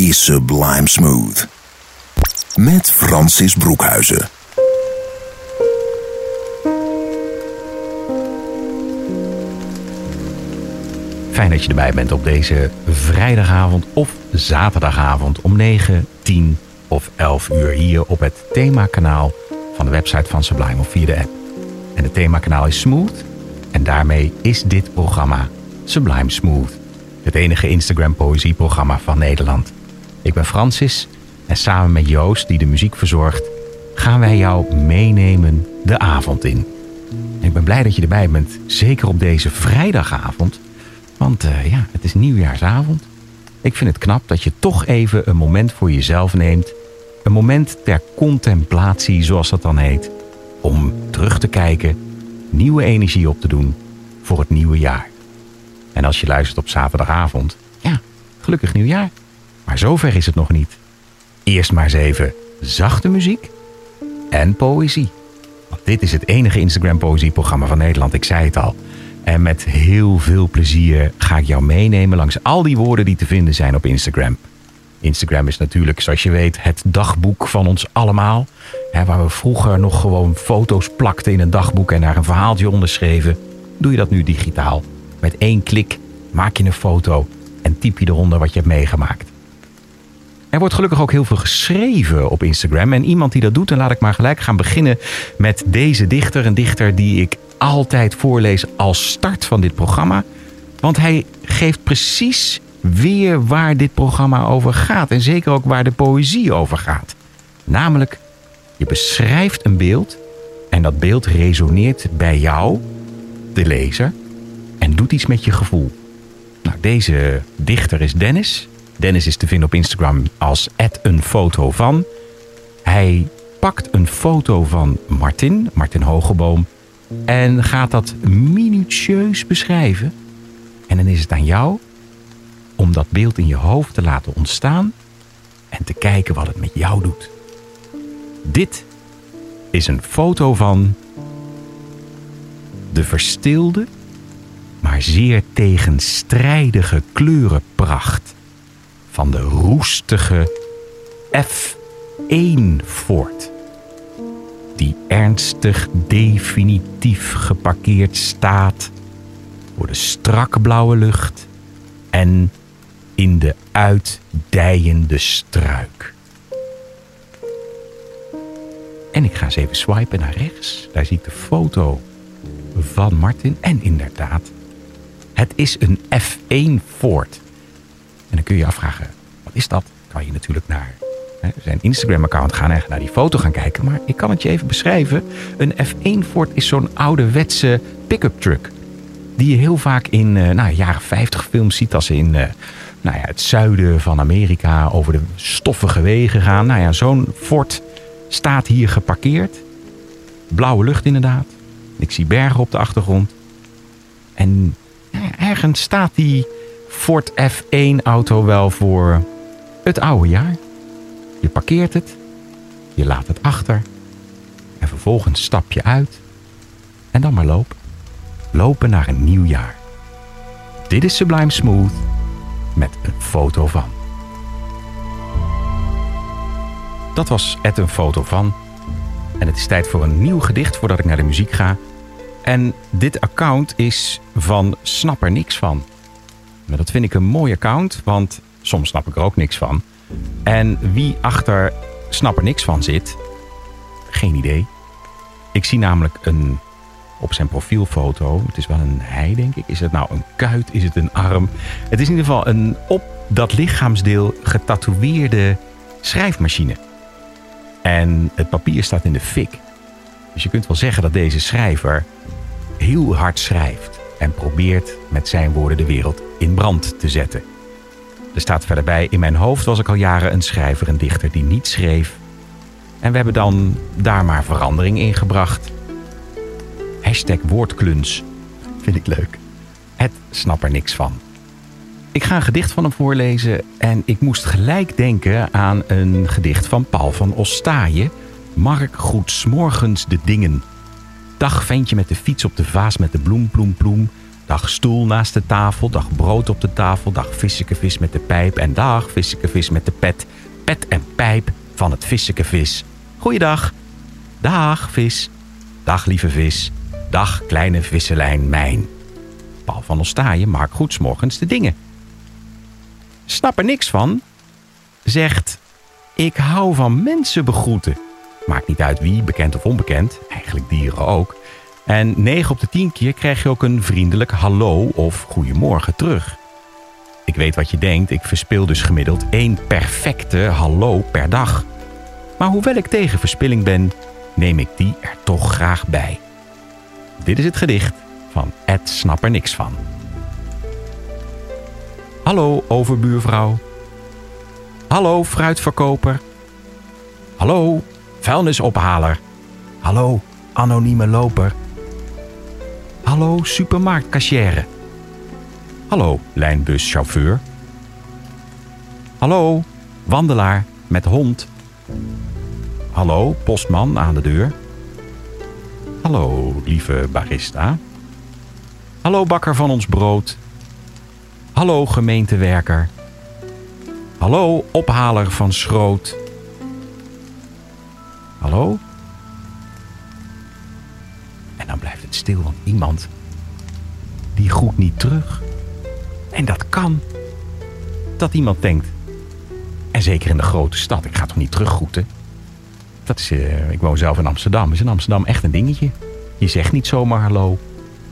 is Sublime Smooth. Met Francis Broekhuizen. Fijn dat je erbij bent op deze vrijdagavond of zaterdagavond om 9, 10 of 11 uur hier op het themakanaal van de website van Sublime of via de app. En het themakanaal is Smooth en daarmee is dit programma Sublime Smooth. Het enige Instagram poëzieprogramma van Nederland. Ik ben Francis en samen met Joost, die de muziek verzorgt, gaan wij jou meenemen de avond in. Ik ben blij dat je erbij bent, zeker op deze vrijdagavond. Want uh, ja, het is nieuwjaarsavond. Ik vind het knap dat je toch even een moment voor jezelf neemt. Een moment ter contemplatie, zoals dat dan heet. Om terug te kijken, nieuwe energie op te doen voor het nieuwe jaar. En als je luistert op zaterdagavond, ja, gelukkig nieuwjaar. Maar zover is het nog niet. Eerst maar eens even zachte muziek en poëzie. Want dit is het enige Instagram poëzieprogramma van Nederland, ik zei het al. En met heel veel plezier ga ik jou meenemen langs al die woorden die te vinden zijn op Instagram. Instagram is natuurlijk, zoals je weet, het dagboek van ons allemaal. Hè, waar we vroeger nog gewoon foto's plakten in een dagboek en daar een verhaaltje onder schreven. Doe je dat nu digitaal. Met één klik maak je een foto en typ je eronder wat je hebt meegemaakt. Er wordt gelukkig ook heel veel geschreven op Instagram. En iemand die dat doet, en laat ik maar gelijk gaan beginnen met deze dichter. Een dichter die ik altijd voorlees als start van dit programma. Want hij geeft precies weer waar dit programma over gaat. En zeker ook waar de poëzie over gaat. Namelijk, je beschrijft een beeld en dat beeld resoneert bij jou, de lezer, en doet iets met je gevoel. Nou, deze dichter is Dennis. Dennis is te vinden op Instagram als een foto van. Hij pakt een foto van Martin, Martin Hogeboom, en gaat dat minutieus beschrijven. En dan is het aan jou om dat beeld in je hoofd te laten ontstaan en te kijken wat het met jou doet. Dit is een foto van de verstilde, maar zeer tegenstrijdige kleurenpracht van de roestige F1 Ford. Die ernstig definitief geparkeerd staat voor de strak blauwe lucht en in de uitdijende struik. En ik ga eens even swipen naar rechts. Daar zie ik de foto van Martin. En inderdaad, het is een F1 Ford. En dan kun je je afvragen, wat is dat? Kan je natuurlijk naar hè, zijn Instagram-account gaan en naar die foto gaan kijken. Maar ik kan het je even beschrijven. Een F1 Ford is zo'n ouderwetse pick-up truck. Die je heel vaak in uh, nou, jaren 50 films ziet als ze in uh, nou ja, het zuiden van Amerika over de stoffige wegen gaan. Nou ja, zo'n Ford staat hier geparkeerd. Blauwe lucht inderdaad. Ik zie bergen op de achtergrond. En ja, ergens staat die Ford F1 auto wel voor het oude jaar. Je parkeert het, je laat het achter en vervolgens stap je uit en dan maar lopen. Lopen naar een nieuw jaar. Dit is Sublime Smooth met een foto van. Dat was Ed een foto van. En het is tijd voor een nieuw gedicht voordat ik naar de muziek ga. En dit account is van Snap er niks van. Dat vind ik een mooi account, want soms snap ik er ook niks van. En wie achter Snap er niks van zit, geen idee. Ik zie namelijk een, op zijn profielfoto, het is wel een hij denk ik. Is het nou een kuit? Is het een arm? Het is in ieder geval een op dat lichaamsdeel getatoeëerde schrijfmachine. En het papier staat in de fik. Dus je kunt wel zeggen dat deze schrijver heel hard schrijft en probeert met zijn woorden de wereld in brand te zetten. Er staat verder bij, in mijn hoofd was ik al jaren een schrijver en dichter die niet schreef. En we hebben dan daar maar verandering in gebracht. Hashtag woordkluns. Vind ik leuk. Het snap er niks van. Ik ga een gedicht van hem voorlezen en ik moest gelijk denken aan een gedicht van Paul van Ostaaien. Mark groet smorgens de dingen. Dag ventje met de fiets op de vaas met de bloem, bloem, bloem. Dag stoel naast de tafel, dag brood op de tafel, dag visseke vis met de pijp en dag visseke vis met de pet. Pet en pijp van het visseke vis. Goeiedag. Dag vis. Dag lieve vis. Dag kleine visselijn mijn. Paul van Ostaaien maakt goed morgens de dingen. Snap er niks van. Zegt, ik hou van mensen begroeten. Maakt niet uit wie, bekend of onbekend. Eigenlijk dieren ook. En 9 op de 10 keer krijg je ook een vriendelijk hallo of goedemorgen terug. Ik weet wat je denkt, ik verspil dus gemiddeld één perfecte hallo per dag. Maar hoewel ik tegen verspilling ben, neem ik die er toch graag bij. Dit is het gedicht van Ed Snap er niks van. Hallo overbuurvrouw. Hallo fruitverkoper. Hallo vuilnisophaler. Hallo anonieme loper. Hallo supermarktkassière. Hallo lijnbuschauffeur. Hallo wandelaar met hond. Hallo postman aan de deur. Hallo lieve barista. Hallo bakker van ons brood. Hallo gemeentewerker. Hallo ophaler van schroot. Hallo? En dan blijft het stil, want iemand die groet niet terug. En dat kan. Dat iemand denkt. En zeker in de grote stad, ik ga toch niet teruggroeten? Dat is, uh, ik woon zelf in Amsterdam. Is in Amsterdam echt een dingetje. Je zegt niet zomaar hallo.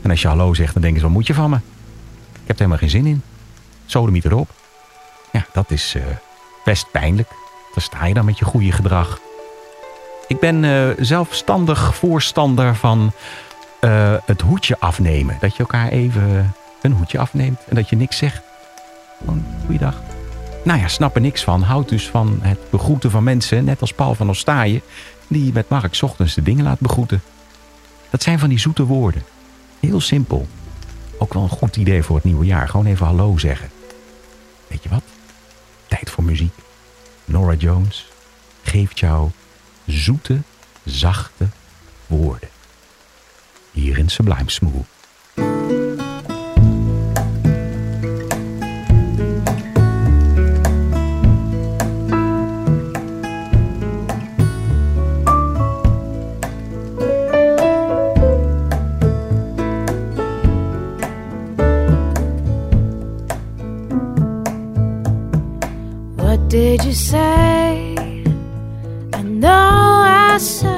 En als je hallo zegt, dan denken ze, wat moet je van me? Ik heb er helemaal geen zin in. Sodemiet erop. Ja, dat is uh, best pijnlijk. Daar sta je dan met je goede gedrag. Ik ben uh, zelfstandig voorstander van uh, het hoedje afnemen. Dat je elkaar even een hoedje afneemt en dat je niks zegt. Gewoon, goeiedag. Nou ja, snap er niks van. Houd dus van het begroeten van mensen. Net als Paul van Ostaaien. Die met Mark ochtends de dingen laat begroeten. Dat zijn van die zoete woorden. Heel simpel. Ook wel een goed idee voor het nieuwe jaar. Gewoon even hallo zeggen. Weet je wat? Tijd voor muziek. Nora Jones geeft jou zoete, zachte woorden. Hier in Sublime Smooth. did you say? I know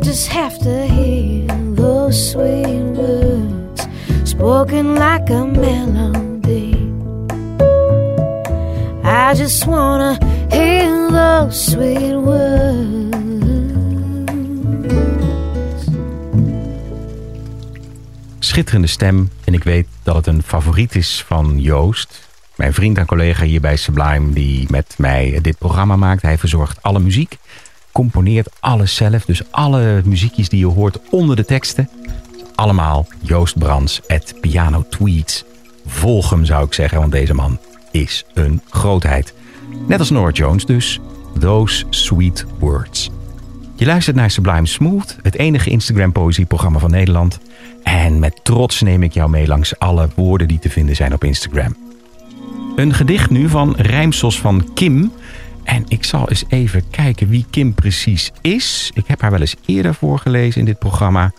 I just have to hear those sweet words spoken like a melody. I just wanna hear those sweet words. Schitterende stem en ik weet dat het een favoriet is van Joost. Mijn vriend en collega hier bij Sublime die met mij dit programma maakt. Hij verzorgt alle muziek, componeert alles zelf. Dus alle muziekjes die je hoort onder de teksten. Allemaal Joost Brands at Piano Tweets. Volg hem zou ik zeggen, want deze man is een grootheid. Net als Nora Jones dus. Those Sweet Words. Je luistert naar Sublime Smooth, het enige Instagram poëzieprogramma van Nederland. En met trots neem ik jou mee langs alle woorden die te vinden zijn op Instagram. Een gedicht nu van Rijmsels van Kim. En ik zal eens even kijken wie Kim precies is. Ik heb haar wel eens eerder voorgelezen in dit programma.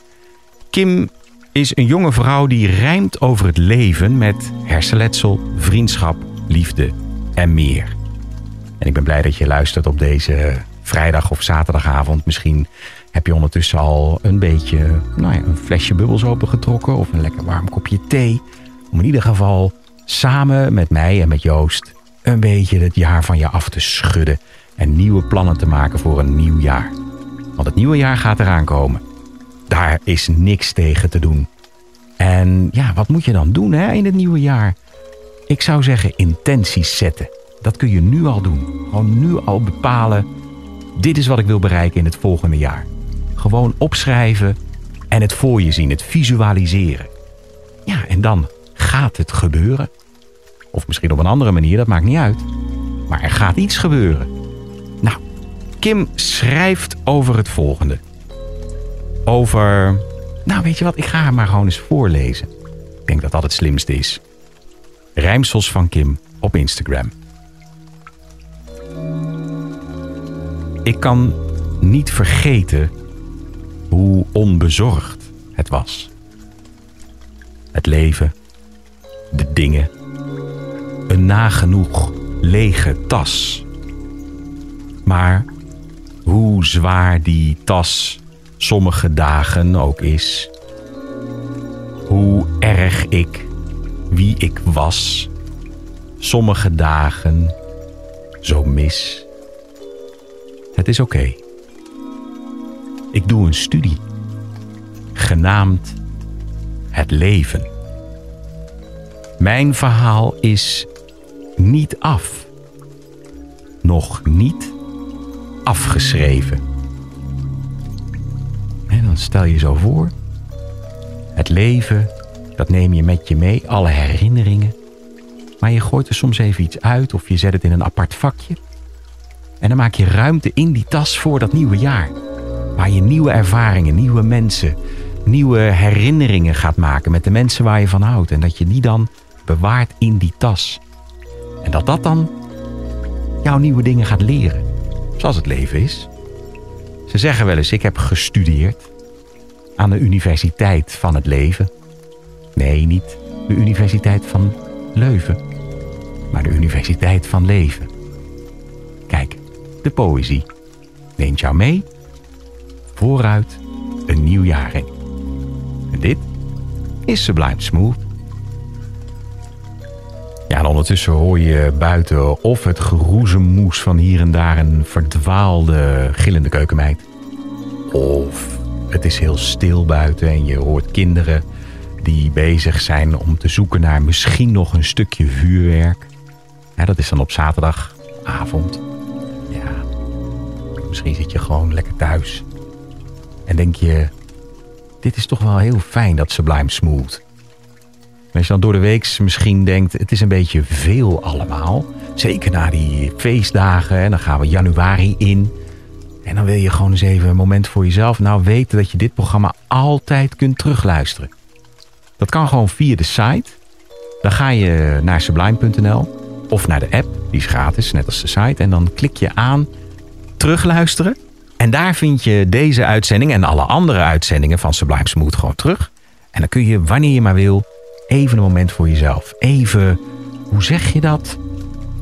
Kim is een jonge vrouw die rijmt over het leven met hersenletsel, vriendschap, liefde en meer. En ik ben blij dat je luistert op deze vrijdag of zaterdagavond. Misschien heb je ondertussen al een beetje nou ja, een flesje bubbels opengetrokken of een lekker warm kopje thee. Om in ieder geval samen met mij en met Joost een beetje het jaar van je af te schudden en nieuwe plannen te maken voor een nieuw jaar. Want het nieuwe jaar gaat eraan komen. Daar is niks tegen te doen. En ja, wat moet je dan doen hè, in het nieuwe jaar? Ik zou zeggen intenties zetten. Dat kun je nu al doen. Gewoon nu al bepalen. Dit is wat ik wil bereiken in het volgende jaar. Gewoon opschrijven en het voor je zien, het visualiseren. Ja, en dan gaat het gebeuren. Of misschien op een andere manier, dat maakt niet uit. Maar er gaat iets gebeuren. Nou, Kim schrijft over het volgende. Over. Nou, weet je wat? Ik ga haar maar gewoon eens voorlezen. Ik denk dat dat het slimste is. Rijmsels van Kim op Instagram. Ik kan niet vergeten hoe onbezorgd het was. Het leven, de dingen, een nagenoeg lege tas. Maar hoe zwaar die tas sommige dagen ook is, hoe erg ik wie ik was, sommige dagen zo mis. Het is oké. Ik doe een studie, genaamd Het leven. Mijn verhaal is niet af. Nog niet afgeschreven. En dan stel je zo voor. Het leven, dat neem je met je mee, alle herinneringen. Maar je gooit er soms even iets uit of je zet het in een apart vakje. En dan maak je ruimte in die tas voor dat nieuwe jaar. Waar je nieuwe ervaringen, nieuwe mensen, nieuwe herinneringen gaat maken met de mensen waar je van houdt. En dat je die dan bewaart in die tas. En dat dat dan jouw nieuwe dingen gaat leren. Zoals het leven is. Ze zeggen wel eens, ik heb gestudeerd aan de Universiteit van het Leven. Nee, niet de Universiteit van Leuven, maar de Universiteit van Leven. Kijk, de poëzie neemt jou mee vooruit een nieuw jaar in. En dit is Sublime Smooth. Ja, en ondertussen hoor je buiten of het geroezemoes van hier en daar een verdwaalde gillende keukenmeid. Of het is heel stil buiten en je hoort kinderen die bezig zijn om te zoeken naar misschien nog een stukje vuurwerk. Dat is dan op zaterdagavond. Ja, misschien zit je gewoon lekker thuis. En denk je, dit is toch wel heel fijn dat Sublime Smooth. Als je dan door de week misschien denkt, het is een beetje veel allemaal. Zeker na die feestdagen en dan gaan we januari in. En dan wil je gewoon eens even een moment voor jezelf. Nou weten dat je dit programma altijd kunt terugluisteren. Dat kan gewoon via de site. Dan ga je naar sublime.nl. of naar de app, die is gratis, net als de site. En dan klik je aan terugluisteren. En daar vind je deze uitzending en alle andere uitzendingen van Sublime Smooth gewoon terug. En dan kun je wanneer je maar wil even een moment voor jezelf. Even, hoe zeg je dat?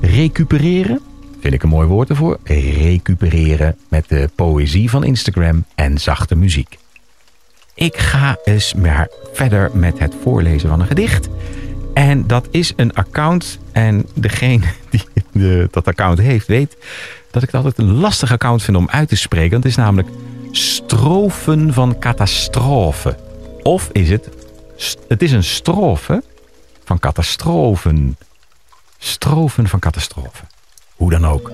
Recupereren? Vind ik een mooi woord ervoor. Recupereren met de poëzie van Instagram en zachte muziek. Ik ga eens maar verder met het voorlezen van een gedicht. En dat is een account. En degene die de, dat account heeft, weet dat ik het altijd een lastig account vind om uit te spreken. Het is namelijk strofen van catastrofe. Of is het, het is een strofe van catastrofen. Strofen van catastrofe. Hoe dan ook.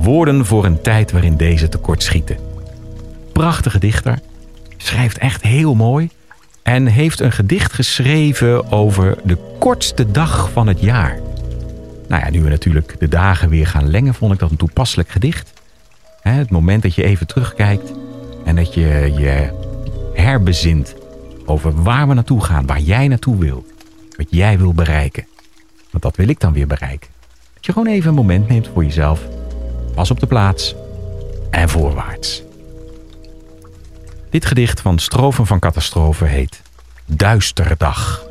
Woorden voor een tijd waarin deze tekort schieten. Prachtige dichter. Schrijft echt heel mooi. En heeft een gedicht geschreven over de kortste dag van het jaar. Nou ja, nu we natuurlijk de dagen weer gaan lengen, vond ik dat een toepasselijk gedicht. Het moment dat je even terugkijkt en dat je je herbezint over waar we naartoe gaan, waar jij naartoe wilt, wat jij wil bereiken. Want dat wil ik dan weer bereiken. Dat je gewoon even een moment neemt voor jezelf. Pas op de plaats en voorwaarts. Dit gedicht van Strofen van Catastrofe heet Duisterdag.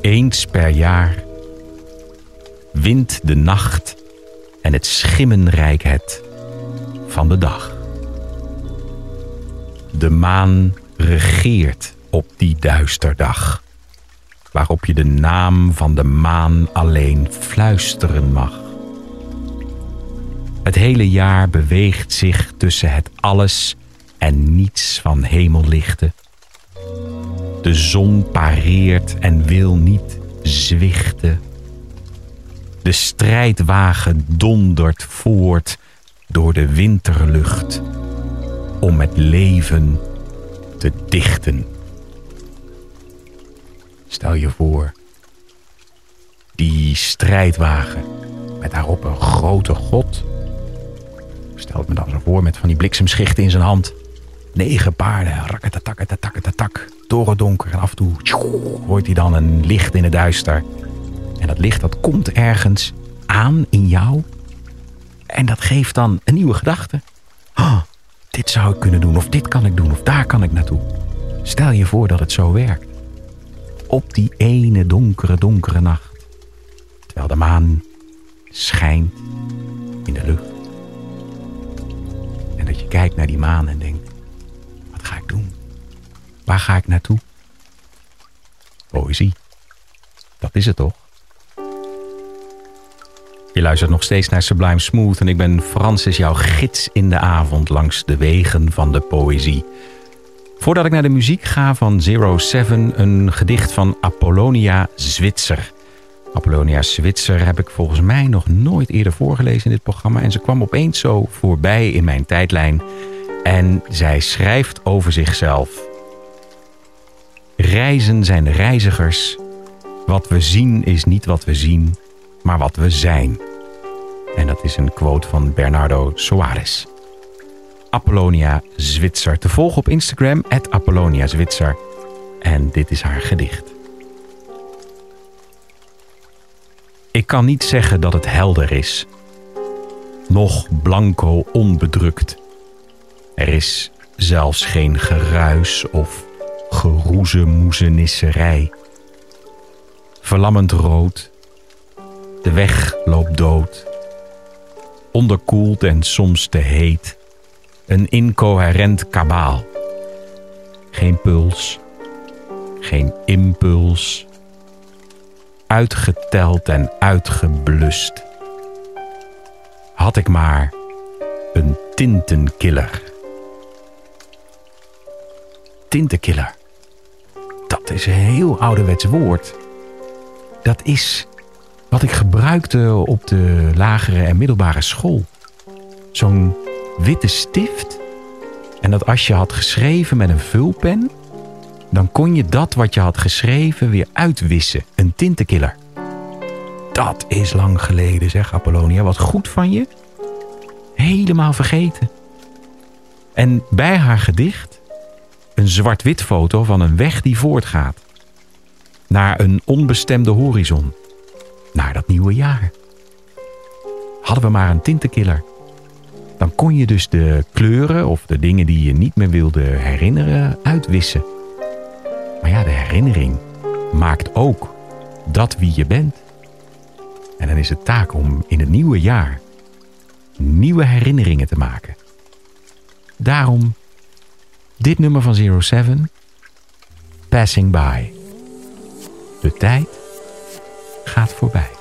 Eens per jaar wint de nacht en het schimmenrijk het van de dag. De maan regeert op die duisterdag, waarop je de naam van de maan alleen fluisteren mag. Het hele jaar beweegt zich tussen het alles en niets van hemellichten. De zon pareert en wil niet zwichten. De strijdwagen dondert voort door de winterlucht om het leven te dichten. Stel je voor, die strijdwagen met daarop een grote god. Stel het me dan zo voor met van die bliksemschichten in zijn hand. Negen paarden, rakketatak, torendonker. En af en toe hoort hij dan een licht in het duister. En dat licht dat komt ergens aan in jou. En dat geeft dan een nieuwe gedachte. Oh, dit zou ik kunnen doen, of dit kan ik doen, of daar kan ik naartoe. Stel je voor dat het zo werkt. Op die ene donkere, donkere nacht. Terwijl de maan schijnt in de lucht. En dat je kijkt naar die maan en denkt: wat ga ik doen? Waar ga ik naartoe? Poëzie. Dat is het toch? Je luistert nog steeds naar Sublime Smooth en ik ben Francis, jouw gids in de avond langs de wegen van de poëzie. Voordat ik naar de muziek ga van Zero Seven, een gedicht van Apollonia Zwitser. Apollonia Zwitser heb ik volgens mij nog nooit eerder voorgelezen in dit programma. En ze kwam opeens zo voorbij in mijn tijdlijn. En zij schrijft over zichzelf. Reizen zijn reizigers. Wat we zien is niet wat we zien, maar wat we zijn. En dat is een quote van Bernardo Soares. Apollonia Zwitser. Te volgen op Instagram, Apollonia Zwitser. En dit is haar gedicht. Ik kan niet zeggen dat het helder is. Nog blanco onbedrukt. Er is zelfs geen geruis of geroezemoezenisserij. Verlammend rood. De weg loopt dood. Onderkoeld en soms te heet. Een incoherent kabaal. Geen puls. Geen impuls uitgeteld en uitgeblust. Had ik maar een tintenkiller. Tintenkiller. Dat is een heel ouderwets woord. Dat is wat ik gebruikte op de lagere en middelbare school. Zo'n witte stift. En dat als je had geschreven met een vulpen dan kon je dat wat je had geschreven weer uitwissen. Een tintenkiller. Dat is lang geleden, zegt Apollonia. Wat goed van je. Helemaal vergeten. En bij haar gedicht een zwart-wit foto van een weg die voortgaat. Naar een onbestemde horizon. Naar dat nieuwe jaar. Hadden we maar een tintenkiller. Dan kon je dus de kleuren of de dingen die je niet meer wilde herinneren uitwissen. Maar ja, de herinnering maakt ook dat wie je bent. En dan is het taak om in het nieuwe jaar nieuwe herinneringen te maken. Daarom dit nummer van 07, Passing By. De tijd gaat voorbij.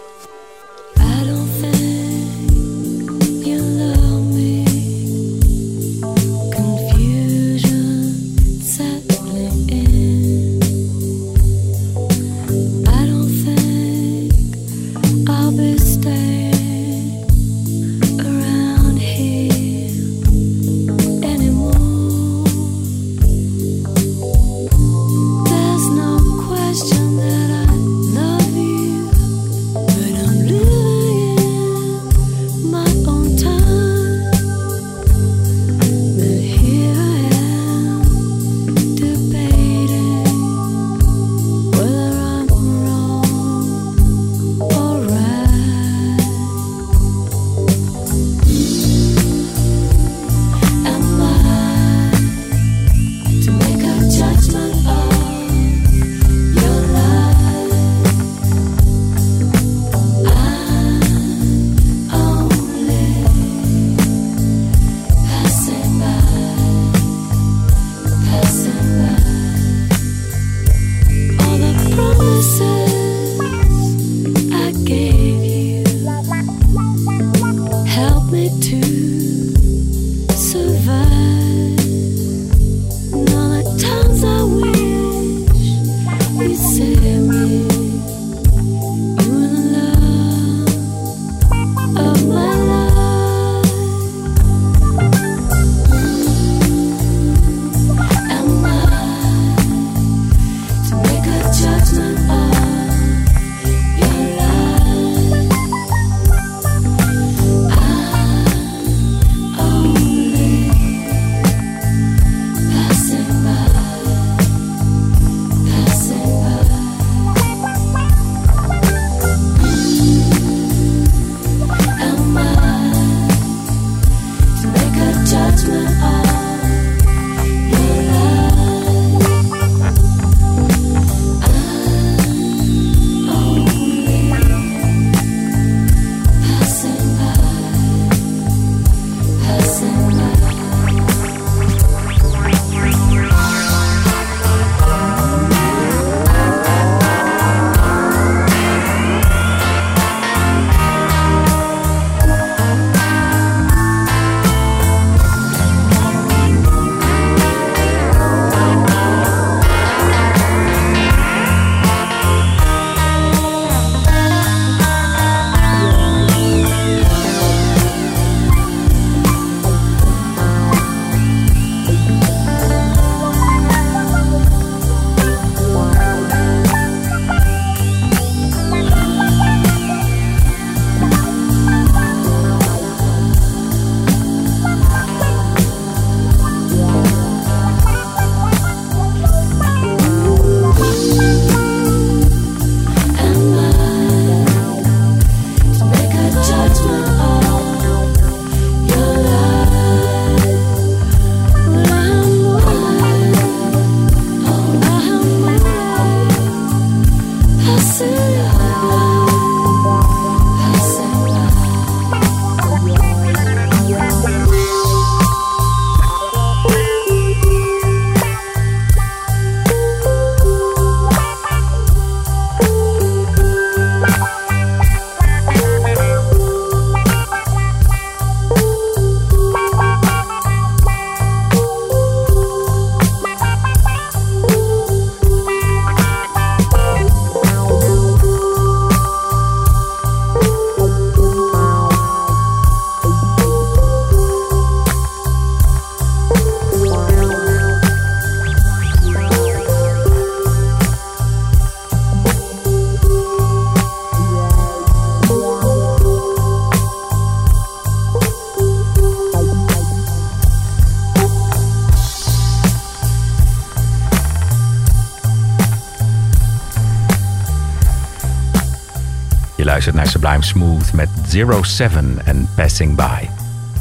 Sublime Smooth met Zero Seven en Passing By.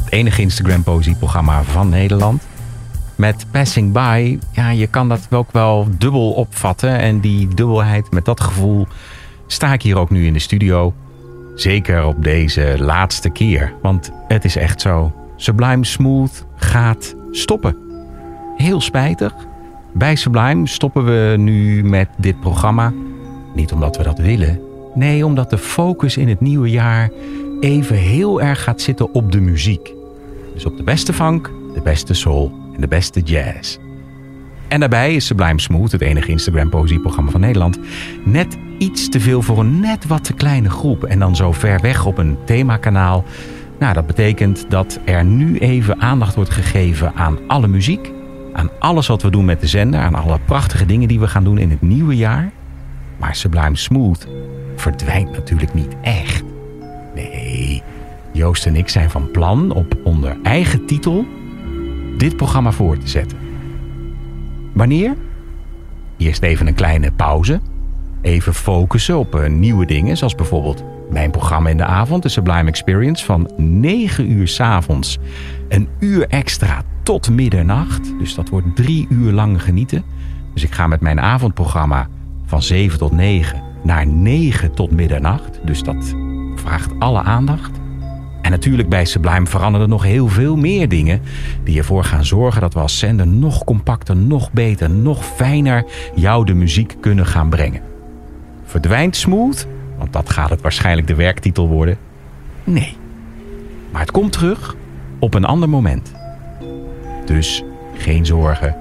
Het enige Instagram poëzieprogramma van Nederland. Met Passing By, ja, je kan dat ook wel dubbel opvatten. En die dubbelheid, met dat gevoel, sta ik hier ook nu in de studio. Zeker op deze laatste keer, want het is echt zo. Sublime Smooth gaat stoppen. Heel spijtig. Bij Sublime stoppen we nu met dit programma. Niet omdat we dat willen. Nee, omdat de focus in het nieuwe jaar even heel erg gaat zitten op de muziek. Dus op de beste funk, de beste soul en de beste jazz. En daarbij is Sublime Smooth, het enige Instagram poëzieprogramma van Nederland, net iets te veel voor een net wat te kleine groep. En dan zo ver weg op een themakanaal. Nou, dat betekent dat er nu even aandacht wordt gegeven aan alle muziek. Aan alles wat we doen met de zender. Aan alle prachtige dingen die we gaan doen in het nieuwe jaar. Maar Sublime Smooth verdwijnt natuurlijk niet echt. Nee, Joost en ik zijn van plan op onder eigen titel dit programma voor te zetten. Wanneer? Eerst even een kleine pauze. Even focussen op uh, nieuwe dingen, zoals bijvoorbeeld mijn programma in de avond, de Sublime Experience, van 9 uur s'avonds. Een uur extra tot middernacht. Dus dat wordt drie uur lang genieten. Dus ik ga met mijn avondprogramma van 7 tot 9 naar 9 tot middernacht. Dus dat vraagt alle aandacht. En natuurlijk bij Sublime veranderen er nog heel veel meer dingen die ervoor gaan zorgen dat we als zender nog compacter, nog beter, nog fijner jou de muziek kunnen gaan brengen. Verdwijnt Smooth? Want dat gaat het waarschijnlijk de werktitel worden. Nee. Maar het komt terug op een ander moment. Dus geen zorgen.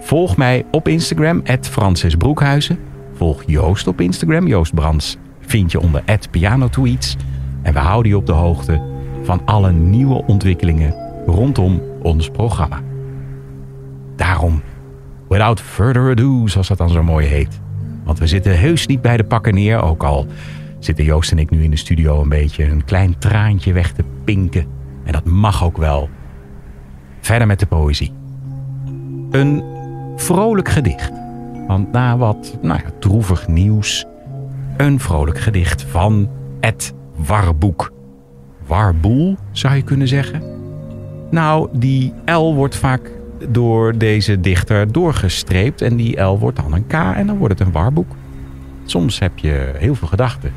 Volg mij op Instagram, Francis Broekhuizen. Volg Joost op Instagram. Joost Brands vind je onder pianotweets. En we houden je op de hoogte van alle nieuwe ontwikkelingen rondom ons programma. Daarom, without further ado, zoals dat dan zo mooi heet. Want we zitten heus niet bij de pakken neer, ook al zitten Joost en ik nu in de studio een beetje een klein traantje weg te pinken. En dat mag ook wel. Verder met de poëzie. Een vrolijk gedicht. Want na wat nou nieuws, een vrolijk gedicht van Ed Warboek. Warboel, zou je kunnen zeggen. Nou, die L wordt vaak door deze dichter doorgestreept en die L wordt dan een K en dan wordt het een warboek. Soms heb je heel veel gedachten.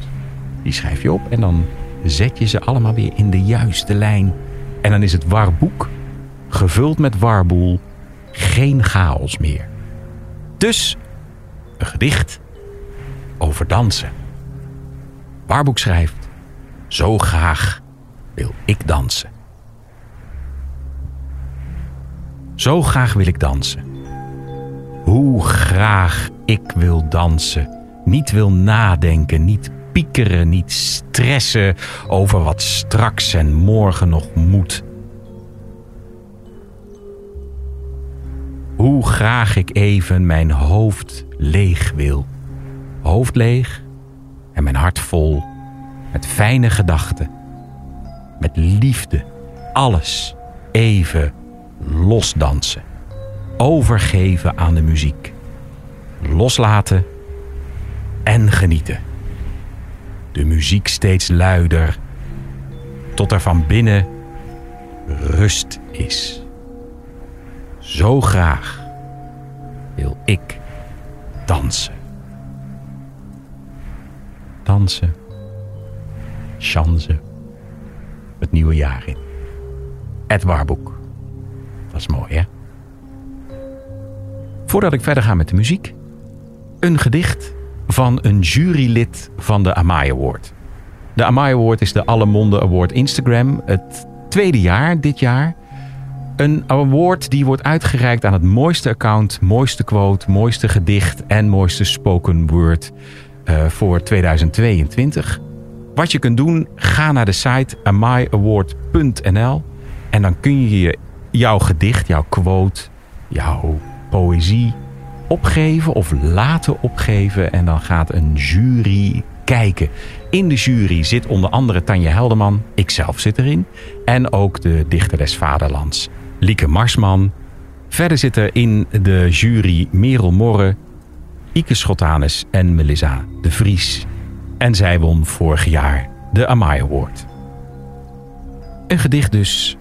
Die schrijf je op en dan zet je ze allemaal weer in de juiste lijn. En dan is het warboek, gevuld met warboel, geen chaos meer. Dus een gedicht over dansen. Warboek schrijft: Zo graag wil ik dansen. Zo graag wil ik dansen. Hoe graag ik wil dansen. Niet wil nadenken, niet piekeren, niet stressen over wat straks en morgen nog moet. Hoe graag ik even mijn hoofd leeg wil. Hoofd leeg en mijn hart vol met fijne gedachten. Met liefde, alles even losdansen. Overgeven aan de muziek. Loslaten en genieten. De muziek steeds luider, tot er van binnen rust is. Zo graag wil ik dansen. Dansen, chansen, het nieuwe jaar in. Het Warboek. Dat is mooi, hè? Voordat ik verder ga met de muziek, een gedicht van een jurylid van de Amai Award. De Amai Award is de Allemonde Award Instagram. Het tweede jaar dit jaar. Een award die wordt uitgereikt aan het mooiste account, mooiste quote, mooiste gedicht en mooiste spoken word uh, voor 2022. Wat je kunt doen, ga naar de site amaiaward.nl en dan kun je jouw gedicht, jouw quote, jouw poëzie opgeven of laten opgeven. En dan gaat een jury kijken. In de jury zit onder andere Tanja Helderman, ikzelf zit erin. En ook de dichter des vaderlands, Lieke Marsman. Verder zit er in de jury Merel Morre, Ike Schotanus en Melissa de Vries. En zij won vorig jaar de Amai Award. Een gedicht dus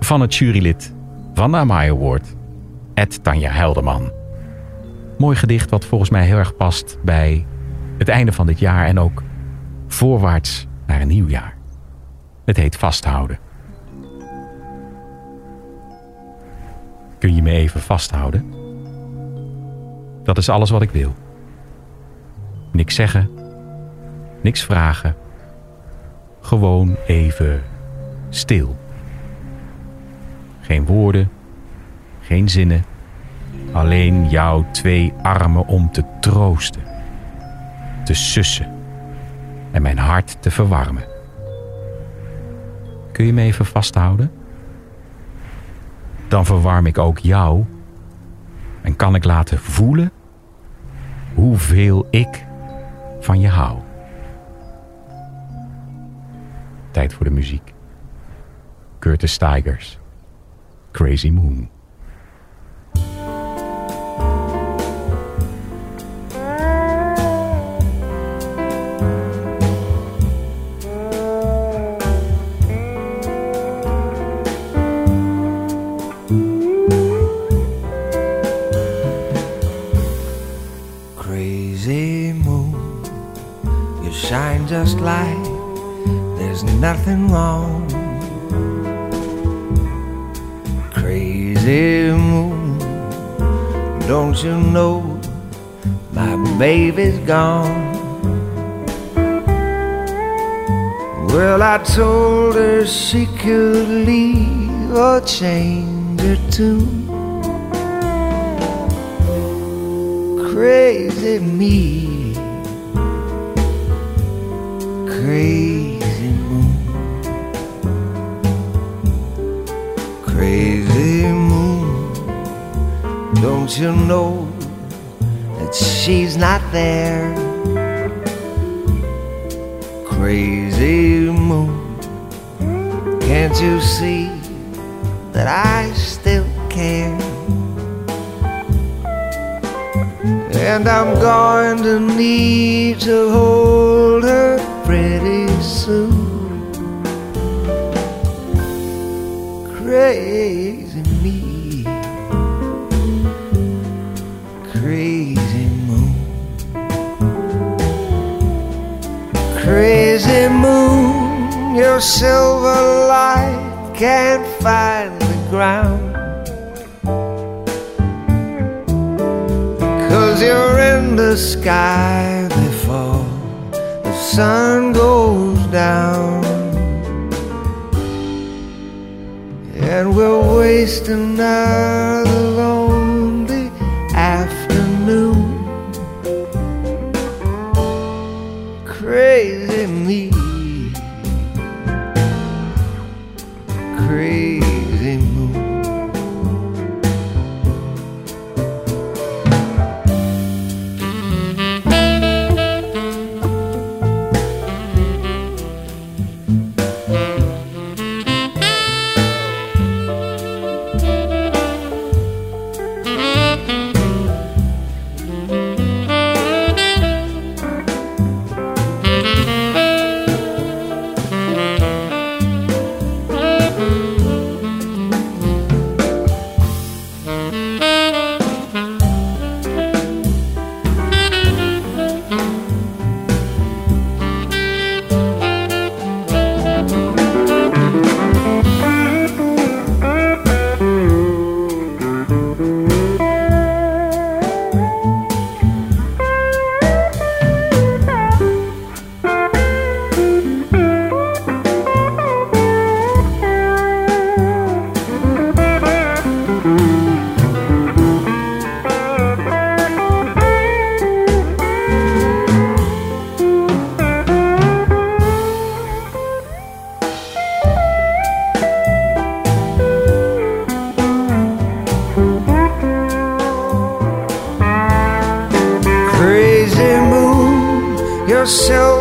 van het jurylid van de Amai Award, Ed Tanja Helderman. Mooi gedicht wat volgens mij heel erg past bij het einde van dit jaar en ook voorwaarts naar een nieuw jaar. Het heet Vasthouden. Kun je me even vasthouden? Dat is alles wat ik wil. Niks zeggen, niks vragen. Gewoon even stil. Geen woorden, geen zinnen. Alleen jouw twee armen om te troosten, te sussen en mijn hart te verwarmen. Kun je me even vasthouden? Dan verwarm ik ook jou en kan ik laten voelen hoeveel ik van je hou. Tijd voor de muziek. Curtis Tigers. Crazy Moon. Just like there's nothing wrong. Crazy moon, don't you know my baby's gone? Well, I told her she could leave or change her tune. crazy me, crazy moon, crazy moon. Don't you know that she's not there? Crazy moon, can't you see that I still care? And I'm going to need to hold her pretty soon. Crazy me, crazy moon, crazy moon, your silver light can't find the ground. Cause you're in the sky sun goes down. And we'll waste another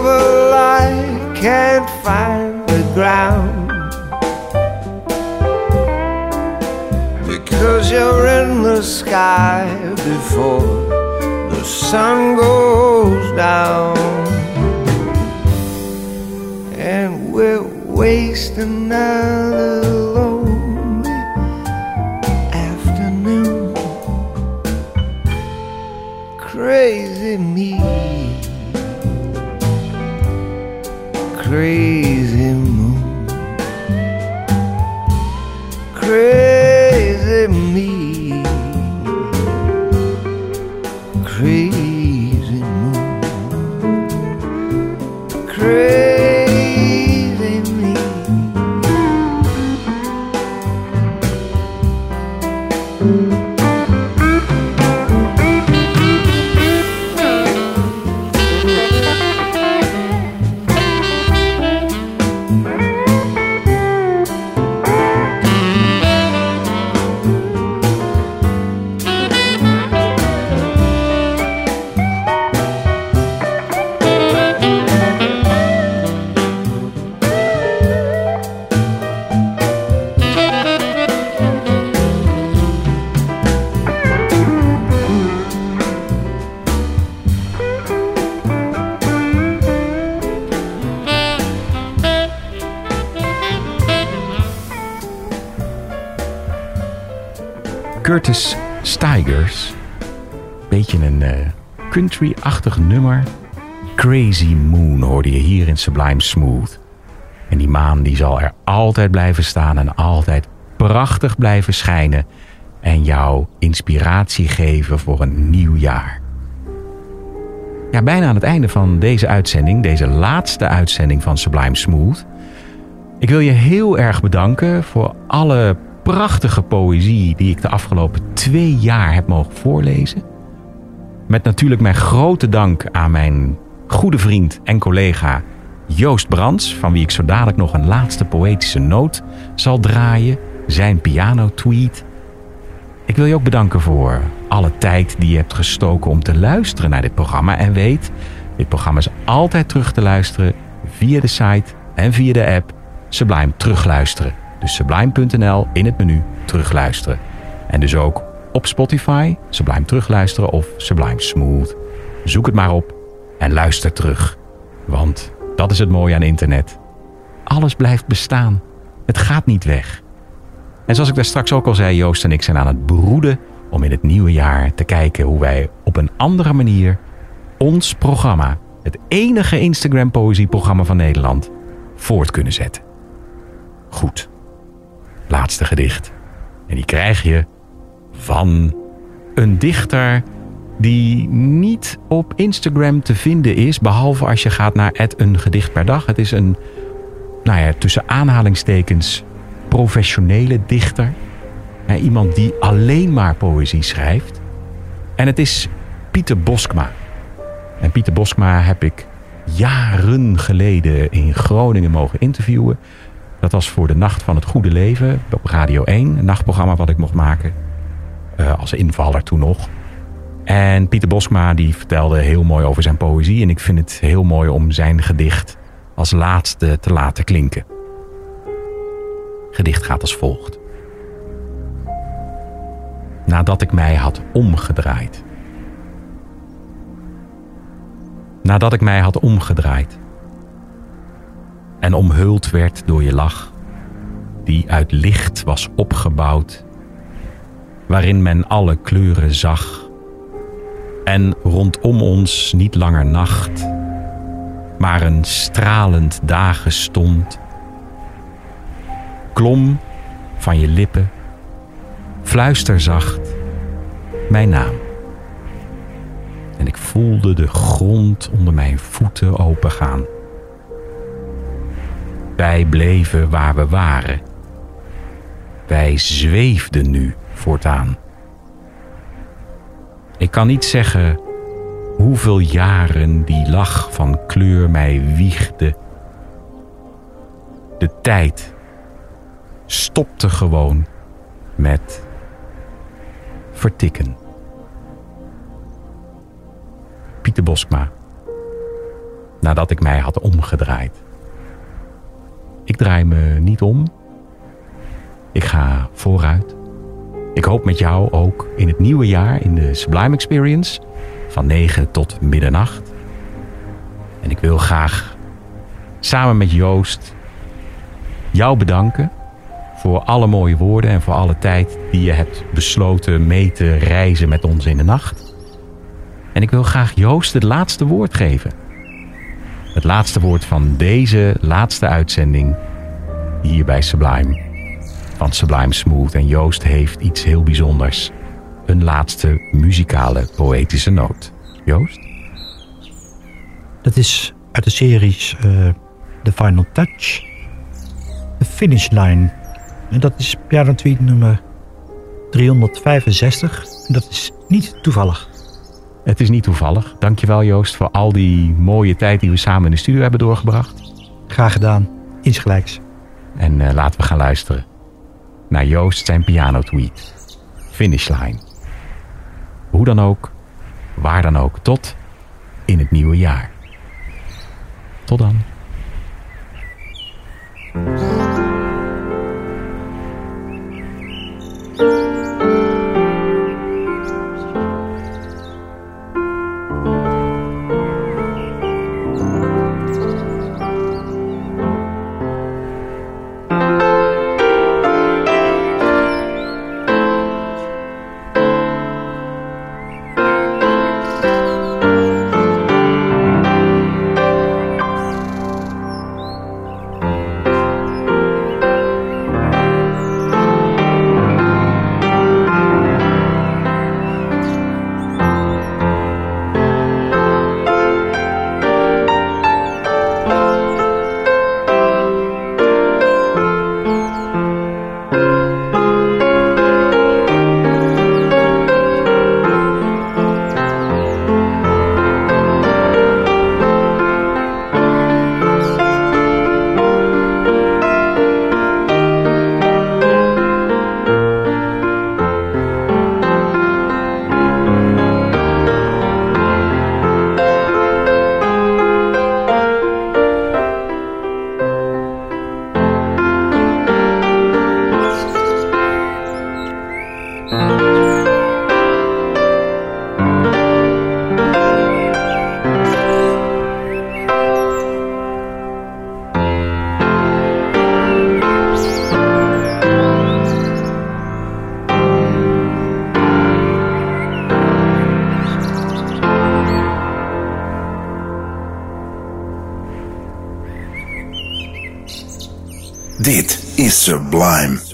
well, I can't find the ground. Because you're in the sky before the sun goes down. And we'll waste another lonely afternoon. Crazy me. Crazy Curtis Stigers. Beetje een eh, country-achtig nummer. Crazy Moon hoorde je hier in Sublime Smooth. En die maan die zal er altijd blijven staan en altijd prachtig blijven schijnen. En jou inspiratie geven voor een nieuw jaar. Ja, bijna aan het einde van deze uitzending, deze laatste uitzending van Sublime Smooth. Ik wil je heel erg bedanken voor alle prachtige poëzie die ik de afgelopen twee jaar heb mogen voorlezen. Met natuurlijk mijn grote dank aan mijn goede vriend en collega Joost Brands, van wie ik zo dadelijk nog een laatste poëtische noot zal draaien, zijn piano-tweet. Ik wil je ook bedanken voor alle tijd die je hebt gestoken om te luisteren naar dit programma. En weet, dit programma is altijd terug te luisteren via de site en via de app Sublime Terugluisteren. Dus sublime.nl in het menu terugluisteren. En dus ook op Spotify, Sublime Terugluisteren of Sublime Smooth. Zoek het maar op en luister terug. Want dat is het mooie aan internet. Alles blijft bestaan. Het gaat niet weg. En zoals ik daar straks ook al zei, Joost en ik zijn aan het broeden om in het nieuwe jaar te kijken hoe wij op een andere manier ons programma, het enige Instagram poëzieprogramma van Nederland, voort kunnen zetten. Goed. Laatste gedicht. En die krijg je van een dichter die niet op Instagram te vinden is, behalve als je gaat naar een gedicht per dag. Het is een, nou ja, tussen aanhalingstekens professionele dichter. Iemand die alleen maar poëzie schrijft. En het is Pieter Boskma. En Pieter Boskma heb ik jaren geleden in Groningen mogen interviewen. Dat was voor de Nacht van het Goede Leven op Radio 1. Een nachtprogramma wat ik mocht maken. eh, als invaller toen nog. En Pieter Boskma die vertelde heel mooi over zijn poëzie. En ik vind het heel mooi om zijn gedicht als laatste te laten klinken. Gedicht gaat als volgt. Nadat ik mij had omgedraaid. Nadat ik mij had omgedraaid. En omhuld werd door je lach, die uit licht was opgebouwd, waarin men alle kleuren zag. En rondom ons niet langer nacht, maar een stralend dagen stond klom van je lippen, fluisterzacht mijn naam. En ik voelde de grond onder mijn voeten opengaan. Wij bleven waar we waren. Wij zweefden nu voortaan. Ik kan niet zeggen hoeveel jaren die lach van kleur mij wiegde. De tijd stopte gewoon met vertikken. Pieter Boskma. Nadat ik mij had omgedraaid. Ik draai me niet om. Ik ga vooruit. Ik hoop met jou ook in het nieuwe jaar in de Sublime Experience van 9 tot middernacht. En ik wil graag samen met Joost jou bedanken voor alle mooie woorden en voor alle tijd die je hebt besloten mee te reizen met ons in de nacht. En ik wil graag Joost het laatste woord geven. Het laatste woord van deze laatste uitzending hier bij Sublime. Van Sublime Smooth. En Joost heeft iets heel bijzonders. Een laatste muzikale poëtische noot. Joost? Dat is uit de series uh, The Final Touch. The Finish Line. En dat is piano tweet nummer 365. En dat is niet toevallig. Het is niet toevallig. Dankjewel Joost voor al die mooie tijd die we samen in de studio hebben doorgebracht. Graag gedaan. Insgelijks. En uh, laten we gaan luisteren naar Joost zijn piano tweet. Finish line. Hoe dan ook, waar dan ook, tot in het nieuwe jaar. Tot dan. Sublime. Smooth.